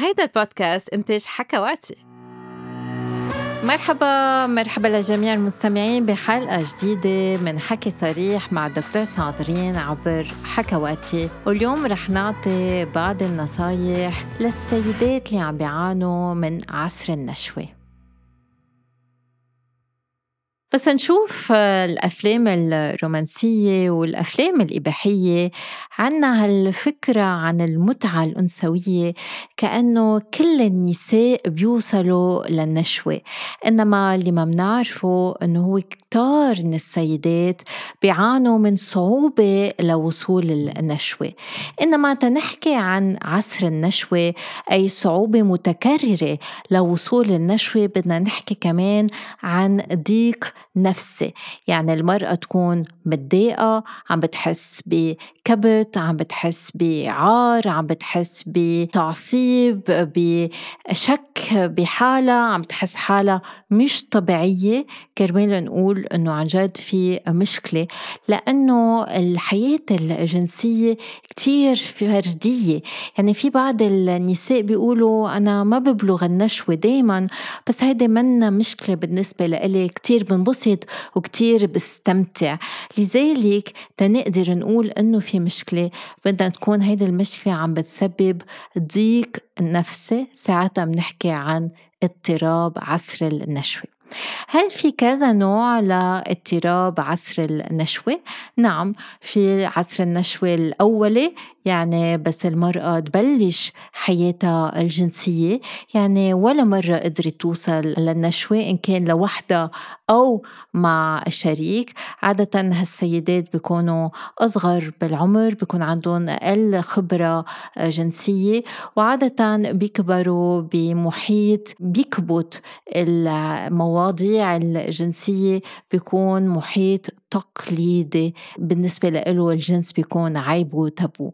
هيدا البودكاست إنتاج حكواتي. مرحبا مرحبا لجميع المستمعين بحلقة جديدة من حكي صريح مع الدكتور صادرين عبر حكواتي. واليوم رح نعطي بعض النصايح للسيدات اللي عم بيعانوا من عصر النشوة. بس نشوف الأفلام الرومانسية والأفلام الإباحية عنا هالفكرة عن المتعة الأنثوية كأنه كل النساء بيوصلوا للنشوة. إنما اللي ما بنعرفه إنه هو كتار من السيدات بيعانوا من صعوبة لوصول النشوة. إنما تنحكي عن عصر النشوة أي صعوبة متكررة لوصول النشوة بدنا نحكي كمان عن ضيق نفسي. يعني المرأة تكون متضايقة عم بتحس بكبت عم بتحس بعار عم بتحس بتعصيب بشك بحالها عم بتحس حالها مش طبيعية. كرمال نقول إنه عن جد في مشكلة. لأنه الحياة الجنسية كتير فردية. يعني في بعض النساء بيقولوا أنا ما ببلغ النشوة دايما بس هيدي منا مشكلة بالنسبة لإلي كتير بنبسط وكتير بستمتع. لذلك تنقدر نقول إنه في مشكلة. بدنا تكون هيدي المشكلة عم بتسبب ضيق نفسي. ساعتها بنحكي عن اضطراب عصر النشوة. هل في كذا نوع لاضطراب عصر النشوة؟ نعم في عصر النشوة الأولي يعني بس المرأة تبلش حياتها الجنسية يعني ولا مرة قدرت توصل للنشوة إن كان لوحدها أو مع شريك عادة هالسيدات بيكونوا أصغر بالعمر بيكون عندهم أقل خبرة جنسية وعادة بيكبروا بمحيط بيكبت المواضيع الجنسية بيكون محيط تقليدي بالنسبة له الجنس بيكون عيب وتابو.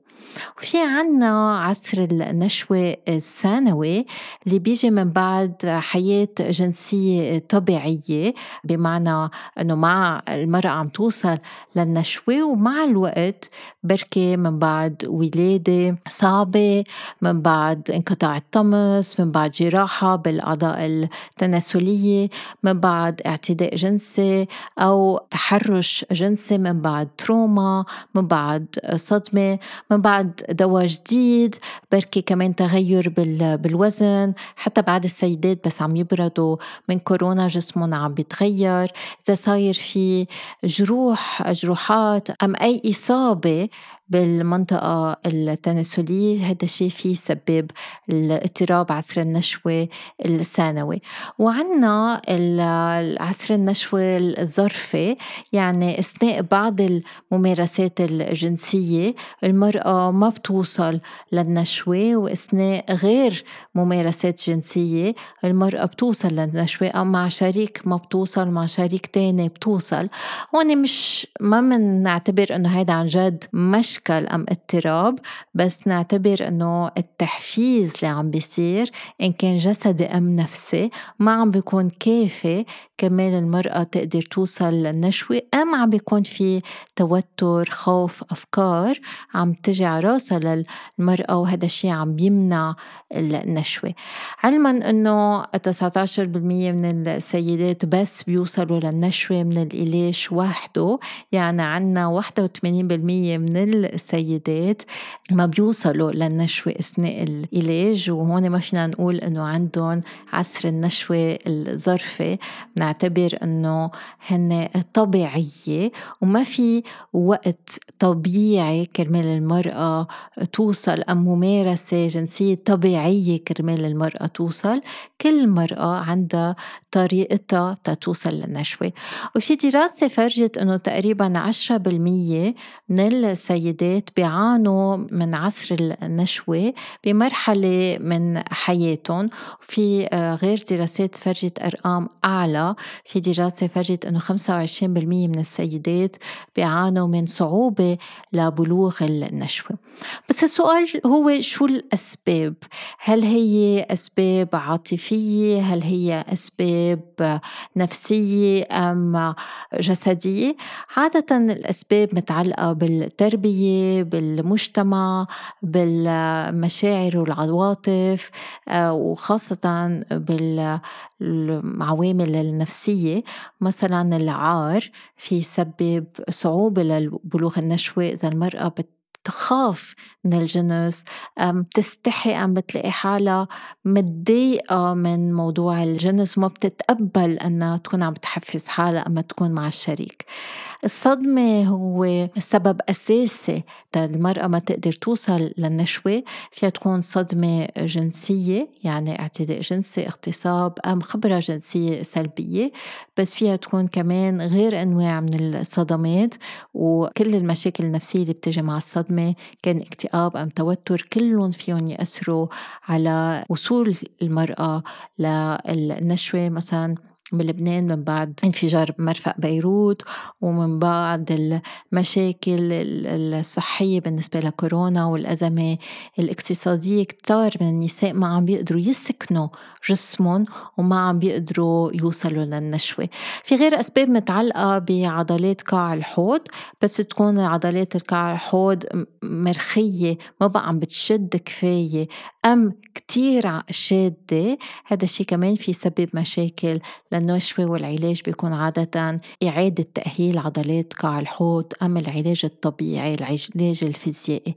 وفي عنا عصر النشوة الثانوي اللي بيجي من بعد حياة جنسية طبيعية بمعنى أنه مع المرأة عم توصل للنشوة ومع الوقت بركي من بعد ولادة صعبة من بعد انقطاع الطمس من بعد جراحة بالأعضاء التناسلية من بعد اعتداء جنسي أو تحرش جنسي من بعد تروما من بعد صدمة من بعد دواء جديد بركي كمان تغير بالوزن. حتى بعد السيدات بس عم يبردوا من كورونا جسمهم عم بيتغير. إذا صاير في جروح جروحات أم أي إصابة بالمنطقة التناسلية هذا الشيء في يسبب الاضطراب عصر النشوة الثانوي. وعنا عصر النشوة الظرفي يعني أثناء بعض الممارسات الجنسية المرأة ما بتوصل للنشوة وأثناء غير ممارسات جنسية المرأة بتوصل للنشوة أو مع شريك ما بتوصل مع شريك تاني بتوصل. هون مش ما بنعتبر إنه هيدا عن جد مشكلة مشكل أم اضطراب بس نعتبر إنه التحفيز اللي عم بيصير إن كان جسدي أم نفسي ما عم بيكون كافي كمان المرأة تقدر توصل للنشوة أم عم بيكون في توتر خوف أفكار عم تجي على راسها للمرأة وهذا الشيء عم بيمنع النشوة. علما أنه 19% من السيدات بس بيوصلوا للنشوة من الإليش وحده يعني عنا 81% من السيدات ما بيوصلوا للنشوة أثناء العلاج وهون ما فينا نقول إنه عندهم عصر النشوة الظرفي. نعتبر إنه هن طبيعية وما في وقت طبيعي كرمال المرأة توصل أم ممارسة جنسية طبيعية كرمال المرأة توصل. كل مرأة عندها طريقتها تتوصل للنشوة. وفي دراسة فرجت إنه تقريبا 10% من السيدات بيعانوا من عصر النشوة بمرحلة من حياتهم. وفي آه، غير دراسات فرجت أرقام أعلى في دراسة فرجت أنه 25% من السيدات بيعانوا من صعوبة لبلوغ النشوة. بس السؤال هو شو الأسباب؟ هل هي أسباب عاطفية؟ هل هي أسباب نفسية أم جسدية؟ عادة الأسباب متعلقة بالتربية النفسية بالمجتمع بالمشاعر والعواطف آه، وخاصة بالعوامل النفسية. مثلا العار في يسبب صعوبة لبلوغ النشوة إذا المرأة بت تخاف من الجنس بتستحي أم بتلاقي حالها متضايقة من موضوع الجنس وما بتتقبل أنها تكون عم تحفز حالها أما تكون مع الشريك. الصدمة هو سبب أساسي المرأة ما تقدر توصل للنشوة فيها تكون صدمة جنسية يعني اعتداء جنسي اغتصاب أم خبرة جنسية سلبية بس فيها تكون كمان غير أنواع من الصدمات وكل المشاكل النفسية اللي بتجي مع الصدمة كان اكتئاب أم توتر كلهم فيهم يأثروا على وصول المرأة للنشوة مثلا. بلبنان من بعد انفجار مرفق بيروت ومن بعد المشاكل الصحية بالنسبة لكورونا والأزمة الاقتصادية. كتار من النساء ما عم بيقدروا يسكنوا جسمهم وما عم بيقدروا يوصلوا للنشوة. في غير أسباب متعلقة بعضلات قاع الحوض بس تكون عضلات القاع الحوض مرخية ما بقى عم بتشد كفاية. أم كتير شادة هذا الشيء كمان في سبب مشاكل للنشوة. والعلاج بيكون عادة إعادة تأهيل عضلات قاع الحوض أم العلاج الطبيعي العلاج الفيزيائي.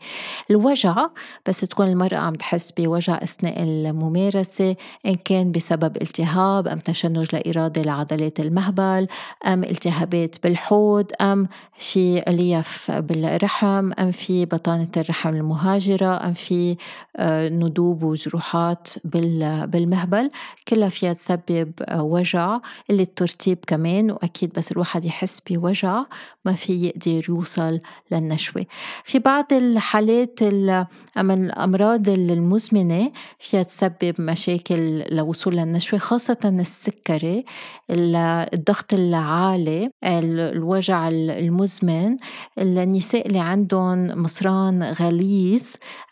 الوجع بس تكون المرأة عم تحس بوجع أثناء الممارسة إن كان بسبب التهاب أم تشنج لا إرادة لعضلات المهبل أم التهابات بالحوض أم في ألياف بالرحم أم في بطانة الرحم المهاجرة أم في آه، ندوب وجروحات بالمهبل. كلها فيها تسبب وجع. اللي الترتيب كمان وأكيد بس الواحد يحس بوجع ما في يقدر يوصل للنشوة. في بعض الحالات الأمراض المزمنة فيها تسبب مشاكل لوصول للنشوة خاصة السكري الضغط العالي الوجع المزمن. النساء اللي عندهم مصران غليظ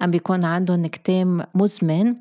عم بيكون عندهم كتام مزمن.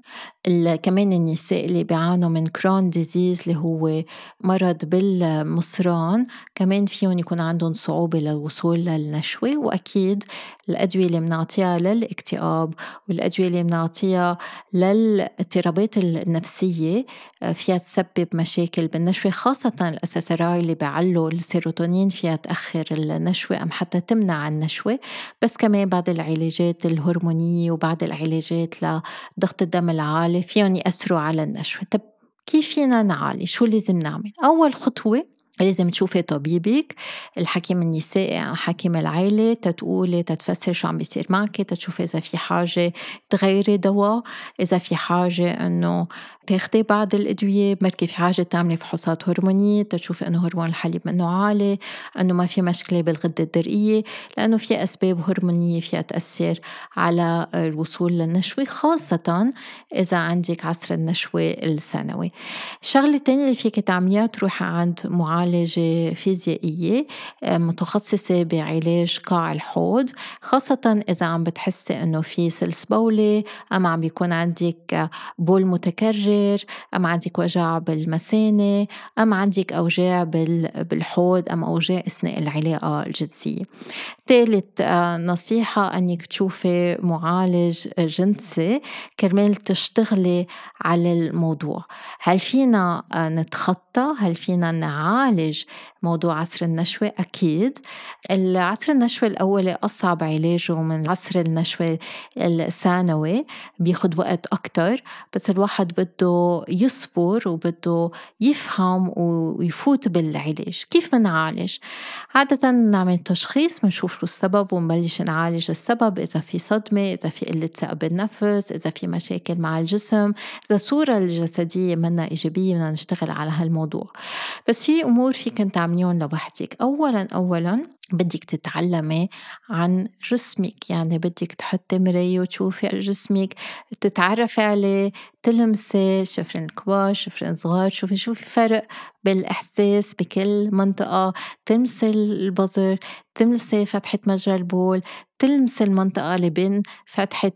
كمان النساء اللي بيعانوا من Crohn's disease اللي هو مرض بالمصران كمان فيهم يكون عندهم صعوبة للوصول للنشوة وأكيد الأدوية اللي بنعطيها للاكتئاب والأدوية اللي بنعطيها للاضطرابات النفسية آه، فيها تسبب مشاكل بالنشوة خاصة ال SSRI اللي بيعلوا السيروتونين فيها تأخر النشوة أم حتى تمنع النشوة. بس كمان بعض العلاجات الهرمونية وبعض العلاجات لضغط الدم العالي فيهم يأثروا على النشوة. طب كيف فينا نعالج؟ شو لازم نعمل؟ أول خطوة لازم تشوفي طبيبك الحكيم النسائي حكيم العائلة تتقولي تتفسر شو عم بيصير معك تتشوفي إذا في حاجة تغيري دواء إذا في حاجة إنه تاخدي بعض الأدوية بركي في حاجة تعملي فحوصات هرمونية تشوفي إنه هرمون الحليب منه عالي إنه ما في مشكلة بالغدة الدرقية لأنه في أسباب هرمونية فيها تأثر على الوصول للنشوة خاصة إذا عندك عصر النشوة السنوي. الشغلة الثانية اللي فيك تعمليها تروحي عند معالجة فيزيائية آه، متخصصة بعلاج قاع الحوض خاصة إذا عم بتحسي إنه في سلس بولي أم عم بيكون عندك بول متكرر أم عندك وجع بالمثانة أم عندك أوجاع بالحوض أم أوجاع أثناء العلاقة الجنسية. ثالث آه، نصيحة أنك تشوفي معالج جنسي كرمال تشتغلي على الموضوع. هل فينا آه، نتخطى؟ هل فينا نعالج موضوع عصر النشوة؟ أكيد. العصر النشوة الأولي أصعب علاجه من عصر النشوة الثانوي بياخد وقت أكتر. بس الواحد بده يصبر وبده يفهم ويفوت بالعلاج. كيف منعالج؟ عادة نعمل تشخيص بنشوف له السبب ونبلش نعالج السبب إذا في صدمة إذا في قلة ثقة بالنفس إذا في مشاكل مع الجسم إذا الصورة الجسدية منا إيجابية بدنا نشتغل على هالموضوع. بس في أمور فيك تعمليهم لوحدك. أولا أولا بدك تتعلمي عن جسمك يعني بدك تحطي مراية وتشوفي جسمك تتعرفي عليه تلمسي شفرين كبار شفرين صغار شوفي شوفي فرق بالإحساس بكل منطقة. تلمسي البظر تلمسي فتحة مجرى البول تلمسي المنطقة اللي بين فتحة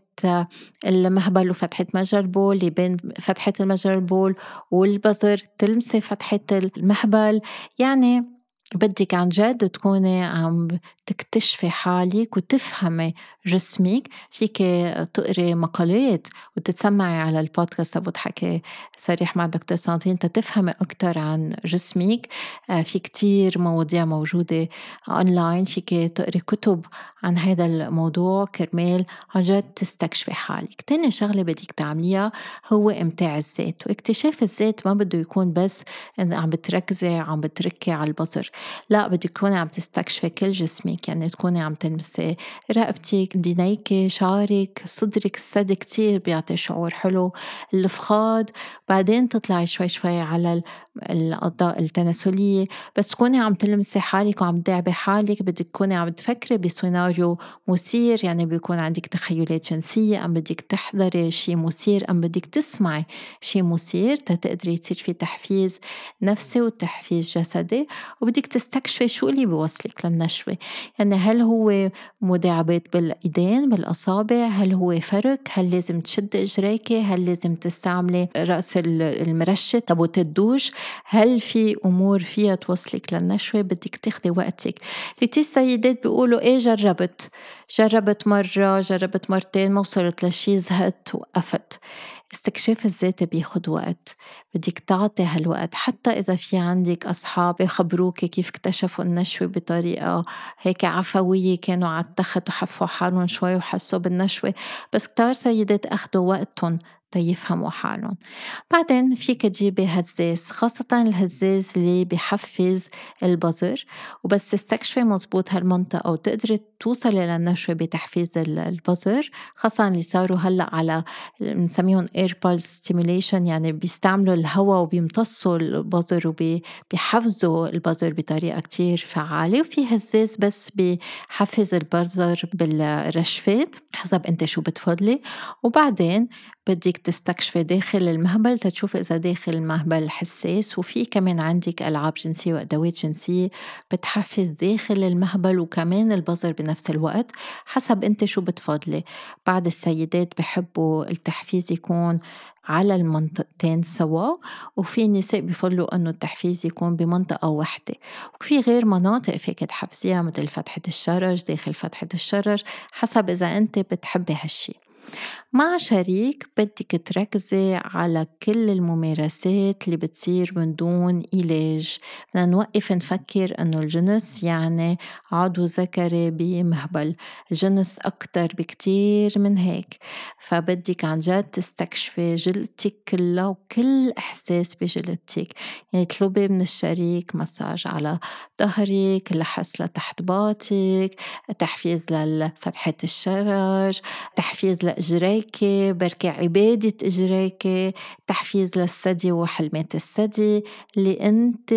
المهبل وفتحة مجرى البول اللي بين فتحة مجرى البول والبظر تلمسي فتحة المهبل يعني بدك عن جد تكوني عم تكتشفي حالك وتفهمي جسمك. فيك تقري مقالات وتتسمعي على البودكاست تبع حكي صريح مع دكتور سانتين تتفهمي أكتر عن جسمك. آه، في كتير مواضيع موجودة أونلاين فيك تقري كتب عن هذا الموضوع كرمال عن جد تستكشفي حالك. تاني شغلة بدك تعمليها هو إمتاع الذات واكتشاف الذات ما بده يكون بس عم بتركزي عم بتركي على البصر. لا بدك تكوني عم تستكشفي كل جسمك يعني تكوني عم تلمسي رقبتك دينيك شعرك صدرك الثدي كتير بيعطي شعور حلو. الفخاد بعدين تطلعي شوي شوي على الأعضاء التناسلية. بس تكوني عم تلمسي حالك وعم تدعبي حالك بدك تكوني عم تفكري بسيناريو مثير يعني بيكون عندك تخيلات جنسية أم بدك تحضري شي مثير أم بدك تسمعي شي مثير تتقدري تصير في تحفيز نفسي وتحفيز جسدي. وبدك تستكشفي شو اللي بيوصلك للنشوة. يعني هل هو مداعبات بالإيدين بالأصابع؟ هل هو فرك؟ هل لازم تشد إجريكي؟ هل لازم تستعملي رأس المرشة؟ تبوت الدوش هل في أمور فيها توصلك للنشوة؟ بدك تاخدي وقتك. كتير سيدات بيقولوا إيه جربت. جربت مرة جربت مرتين ما وصلت لشي زهقت وقفت. استكشاف الذات بياخد وقت. بدك تعطي هالوقت. حتى إذا في عندك أصحاب يخبروك كيف اكتشفوا النشوة بطريقة هيك عفوية كانوا على التخت وحفوا حالهم شوي وحسوا بالنشوة. بس كتار سيدات أخدوا وقتهم تيفهموا حالهم. بعدين فيك تجيبي هزاز خاصة الهزاز اللي بحفز البظر وبس تستكشفي مزبوط هالمنطقة وتقدري توصلي للنشوة بتحفيز البظر خاصة اللي صاروا هلأ على بنسميهم air pulse stimulation يعني بيستعملوا الهواء وبيمتصوا البظر وبيحفزوا البظر بطريقة كتير فعالة. وفي هزاز بس بحفز البظر بالرجفات حسب انت شو بتفضلي. وبعدين بدك تستكشفي داخل المهبل تتشوفي إذا داخل المهبل حساس وفي كمان عندك ألعاب جنسية وأدوات جنسية بتحفز داخل المهبل وكمان البظر بنفس الوقت حسب أنت شو بتفضلي. بعض السيدات بحبوا التحفيز يكون على المنطقتين سوا وفي نساء بفضلوا إنه التحفيز يكون بمنطقة واحدة. وفي غير مناطق فيك تحفزيها مثل فتحة الشرج داخل فتحة الشرج حسب إذا أنت بتحبي هالشي. مع شريك بدك تركزي على كل الممارسات اللي بتصير من دون علاج. بدنا نوقف نفكر إنه الجنس يعني عضو ذكري بمهبل الجنس أكتر بكتير من هيك. فبدك عن جد تستكشفي جلدتك كلها وكل إحساس بجلدتك. يعني اطلبي من الشريك مساج على ظهرك لحس لتحت باطك تحفيز لفتحة الشرج تحفيز إجريكي بركي عبادة إجريكي تحفيز للثدي وحلمات الثدي اللي أنت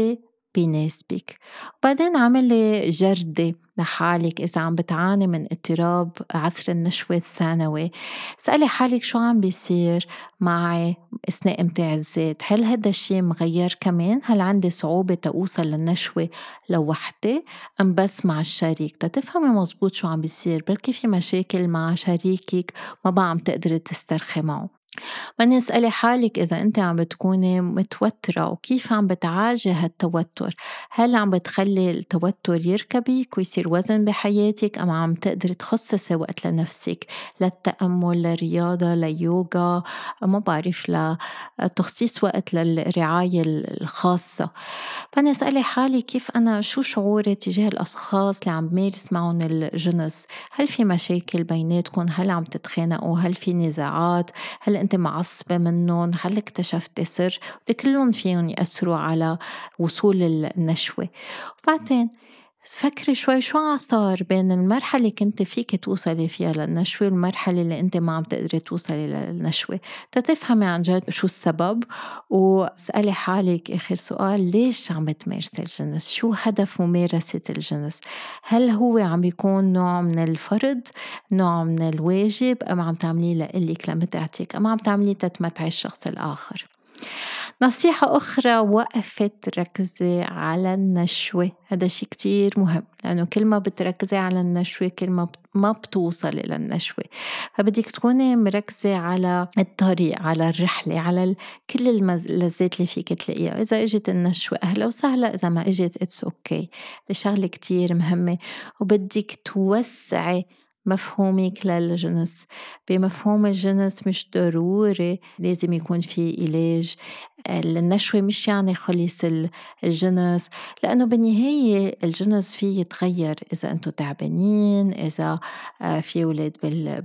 بيناسبك وبعدين عملي جردة لحالك إذا عم بتعاني من اضطراب عصر النشوة الثانوي. اسألي حالك شو عم بيصير معي أثناء إمتاع الذات هل هذا الشيء مغير كمان؟ هل عندي صعوبة تأوصل للنشوة لوحدي أم بس مع الشريك؟ تتفهمي مزبوط شو عم بيصير بلكي في مشاكل مع شريكك ما بقى عم تقدري تسترخي معه. بدنا اسألي حالك إذا أنت عم بتكوني متوترة وكيف عم بتعالجي هالتوتر؟ هل عم بتخلي التوتر يركبك ويصير وزن بحياتك أم عم تقدري تخصصي وقت لنفسك للتأمل للرياضة ليوغا؟ ما بعرف لتخصيص وقت للرعاية الخاصة. بدنا اسألي حالي كيف أنا شو شعوري تجاه الأشخاص اللي عم بمارس معهم الجنس؟ هل في مشاكل بيناتكم؟ هل عم تتخانقوا؟ هل في نزاعات؟ هل أنت معصبة منهم هل اكتشفتي سر؟ كلهم فيهم يأثروا على وصول النشوة. وبعدين فكري شوي شو صار بين المرحلة اللي كنت فيك توصلي فيها للنشوة والمرحلة اللي انت ما عم تقدري توصلي للنشوة؟ تتفهمي عن جد شو السبب؟ واسألي حالك آخر سؤال ليش عم بتمارسي الجنس؟ شو هدف ممارسة الجنس؟ هل هو عم بيكون نوع من الفرض نوع من الواجب أم عم تعمليه لإلك لمتعتك أم عم تعمليه تتمتعي الشخص الآخر؟ نصيحة أخرى وقفت ركزي على النشوة. هذا شيء كتير مهم لأنه كل ما بتركزي على النشوة كل ما ما بتوصلي للنشوة فبدك تكوني مركزة على الطريق على الرحلة على كل اللذات اللي فيك تلاقيها. إذا إجت النشوة أهلا وسهلا إذا ما إجت it's okay okay. شغلة كتير مهمة. وبدك توسعي مفهومك للجنس. بمفهوم الجنس مش ضروري لازم يكون في علاج. النشوة مش يعني خلص الجنس لأنه بالنهاية الجنس فيه يتغير إذا أنتم تعبانين إذا آه، في أولاد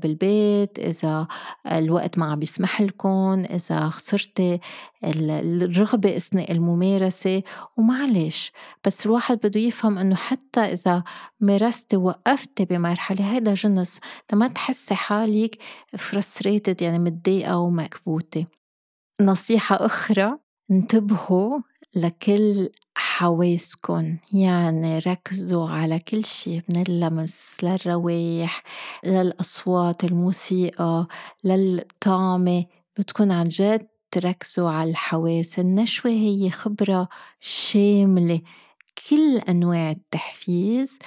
بالبيت إذا الوقت ما عم بيسمح لكم إذا خسرتي الرغبة أثناء الممارسة. ومعلش بس الواحد بده يفهم أنه حتى إذا مارستي وقفتي بمرحلة هيدا جنس لما تحسي حالك فرستريتد يعني متضايقة ومكبوتة. نصيحة أخرى انتبهوا لكل حواسكن يعني ركزوا على كل شيء من اللمس للروايح للأصوات الموسيقى للطعمة بتكون عن جد تركزوا على الحواس النشوة هي خبرة شاملة كل أنواع التحفيز.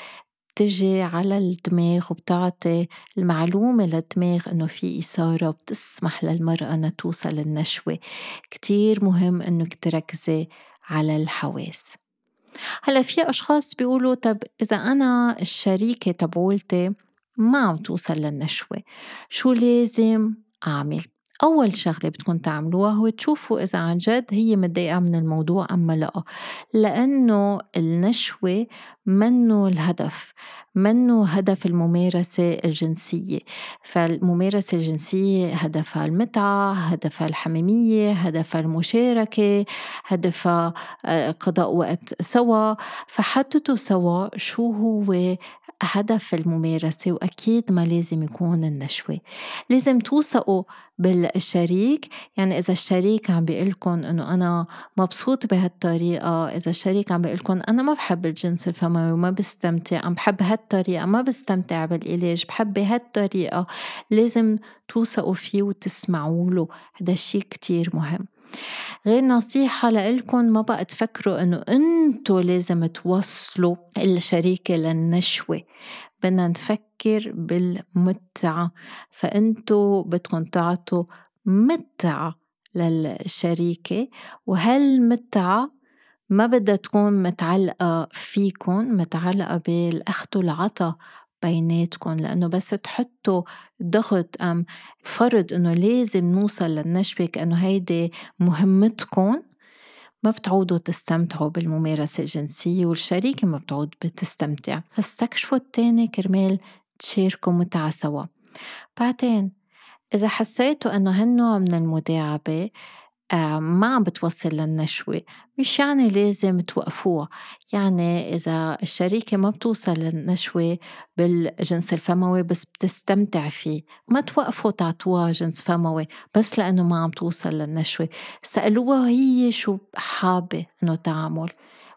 بتجي على الدماغ وبتعطي المعلومة للدماغ إنه في إثارة بتسمح للمرأة إنها توصل للنشوة كتير مهم إنك تركزي على الحواس هلأ في أشخاص بيقولوا طب إذا أنا الشريكة تبعولتي ما عم توصل للنشوة شو لازم أعمل؟ أول شغلة بدكم تعملوها هو تشوفوا إذا عن جد هي متضايقة من الموضوع أم لا. لأنه النشوة منه الهدف منه هدف الممارسة الجنسية. فالممارسة الجنسية هدفها المتعة هدفها الحميمية هدفها المشاركة هدفها آه، قضاء وقت سوا. فحددوا سوا شو هو هدف الممارسة وأكيد ما لازم يكون النشوة. لازم توثقوا بالشريك. يعني إذا الشريك عم بيقلكن إنه أنا مبسوط بهالطريقة إذا الشريك عم بيقلكن أنا ما بحب الجنس الفموي وما بستمتع عم بحب هالطريقة ما بستمتع بالعلاج بحب بهالطريقة لازم توثقوا فيه وتسمعوا له. هذا الشيء كتير مهم. غير نصيحة لإلكن ما بقى تفكروا إنه أنتوا لازم توصلوا الشريكة للنشوة. بدنا نفكر بالمتعة. فأنتوا بدكم تعطوا متعة للشريكة. وهالمتعة ما بدها تكون متعلقة فيكن متعلقة بالأخذ والعطا. بيناتكم لأنه بس تحطوا ضغط أم فرض إنه لازم نوصل للنشوة كأنه هيدي مهمتكم ما بتعودوا تستمتعوا بالممارسة الجنسية والشريكة ما بتعود بتستمتع. فاستكشفوا التاني كرمال تشاركوا متعة سوا. بعدين إذا حسيتوا إنه هالنوع من المداعبة ما عم بتوصل للنشوة مش يعني لازم توقفوها. يعني إذا الشريكة ما بتوصل للنشوة بالجنس الفموي بس بتستمتع فيه. ما توقفوا تعطوها جنس فموي بس لأنه ما عم توصل للنشوة. سألوها هي شو حابة إنه تعمل.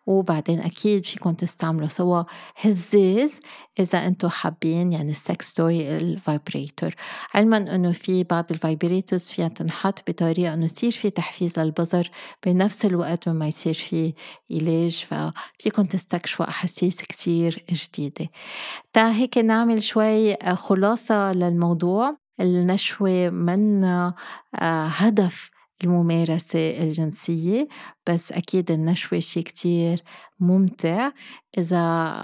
وبعدين أكيد فيكم تستعملوا سوا هزاز إذا أنتم حابين يعني ال sex toy ال vibrator علما أنه في بعض vibrators فيها تنحط بطريقة أنه يصير في تحفيز للبظر بنفس الوقت ما يصير في علاج ففيكم تستكشفوا أحاسيس كتير جديدة. تا هيك نعمل شوي خلاصة للموضوع. النشوة من آه، هدف الممارسة الجنسية بس أكيد النشوة شي كتير ممتع. إذا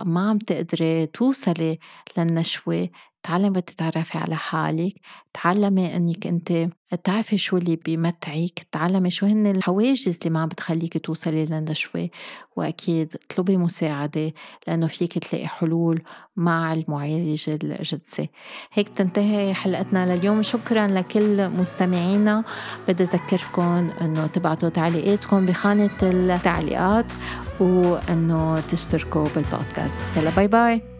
ما عم تقدري توصلي للنشوة تعلمي تتعرفي على حالك تعلمي إنك أنت تعرفي شو اللي بيمتعك تعلمي شو هن الحواجز اللي ما عم بتخليك توصلي للنشوة وأكيد اطلبي مساعدة لأنه فيك تلاقي حلول مع المعالج الجنسي هيك تنتهي حلقتنا لليوم. شكرا لكل مستمعينا. بدي أذكركم إنه تبعتوا تعليقاتكم بخانة التعليقات وإنه تشتركوا بالبودكاست. يلا باي باي.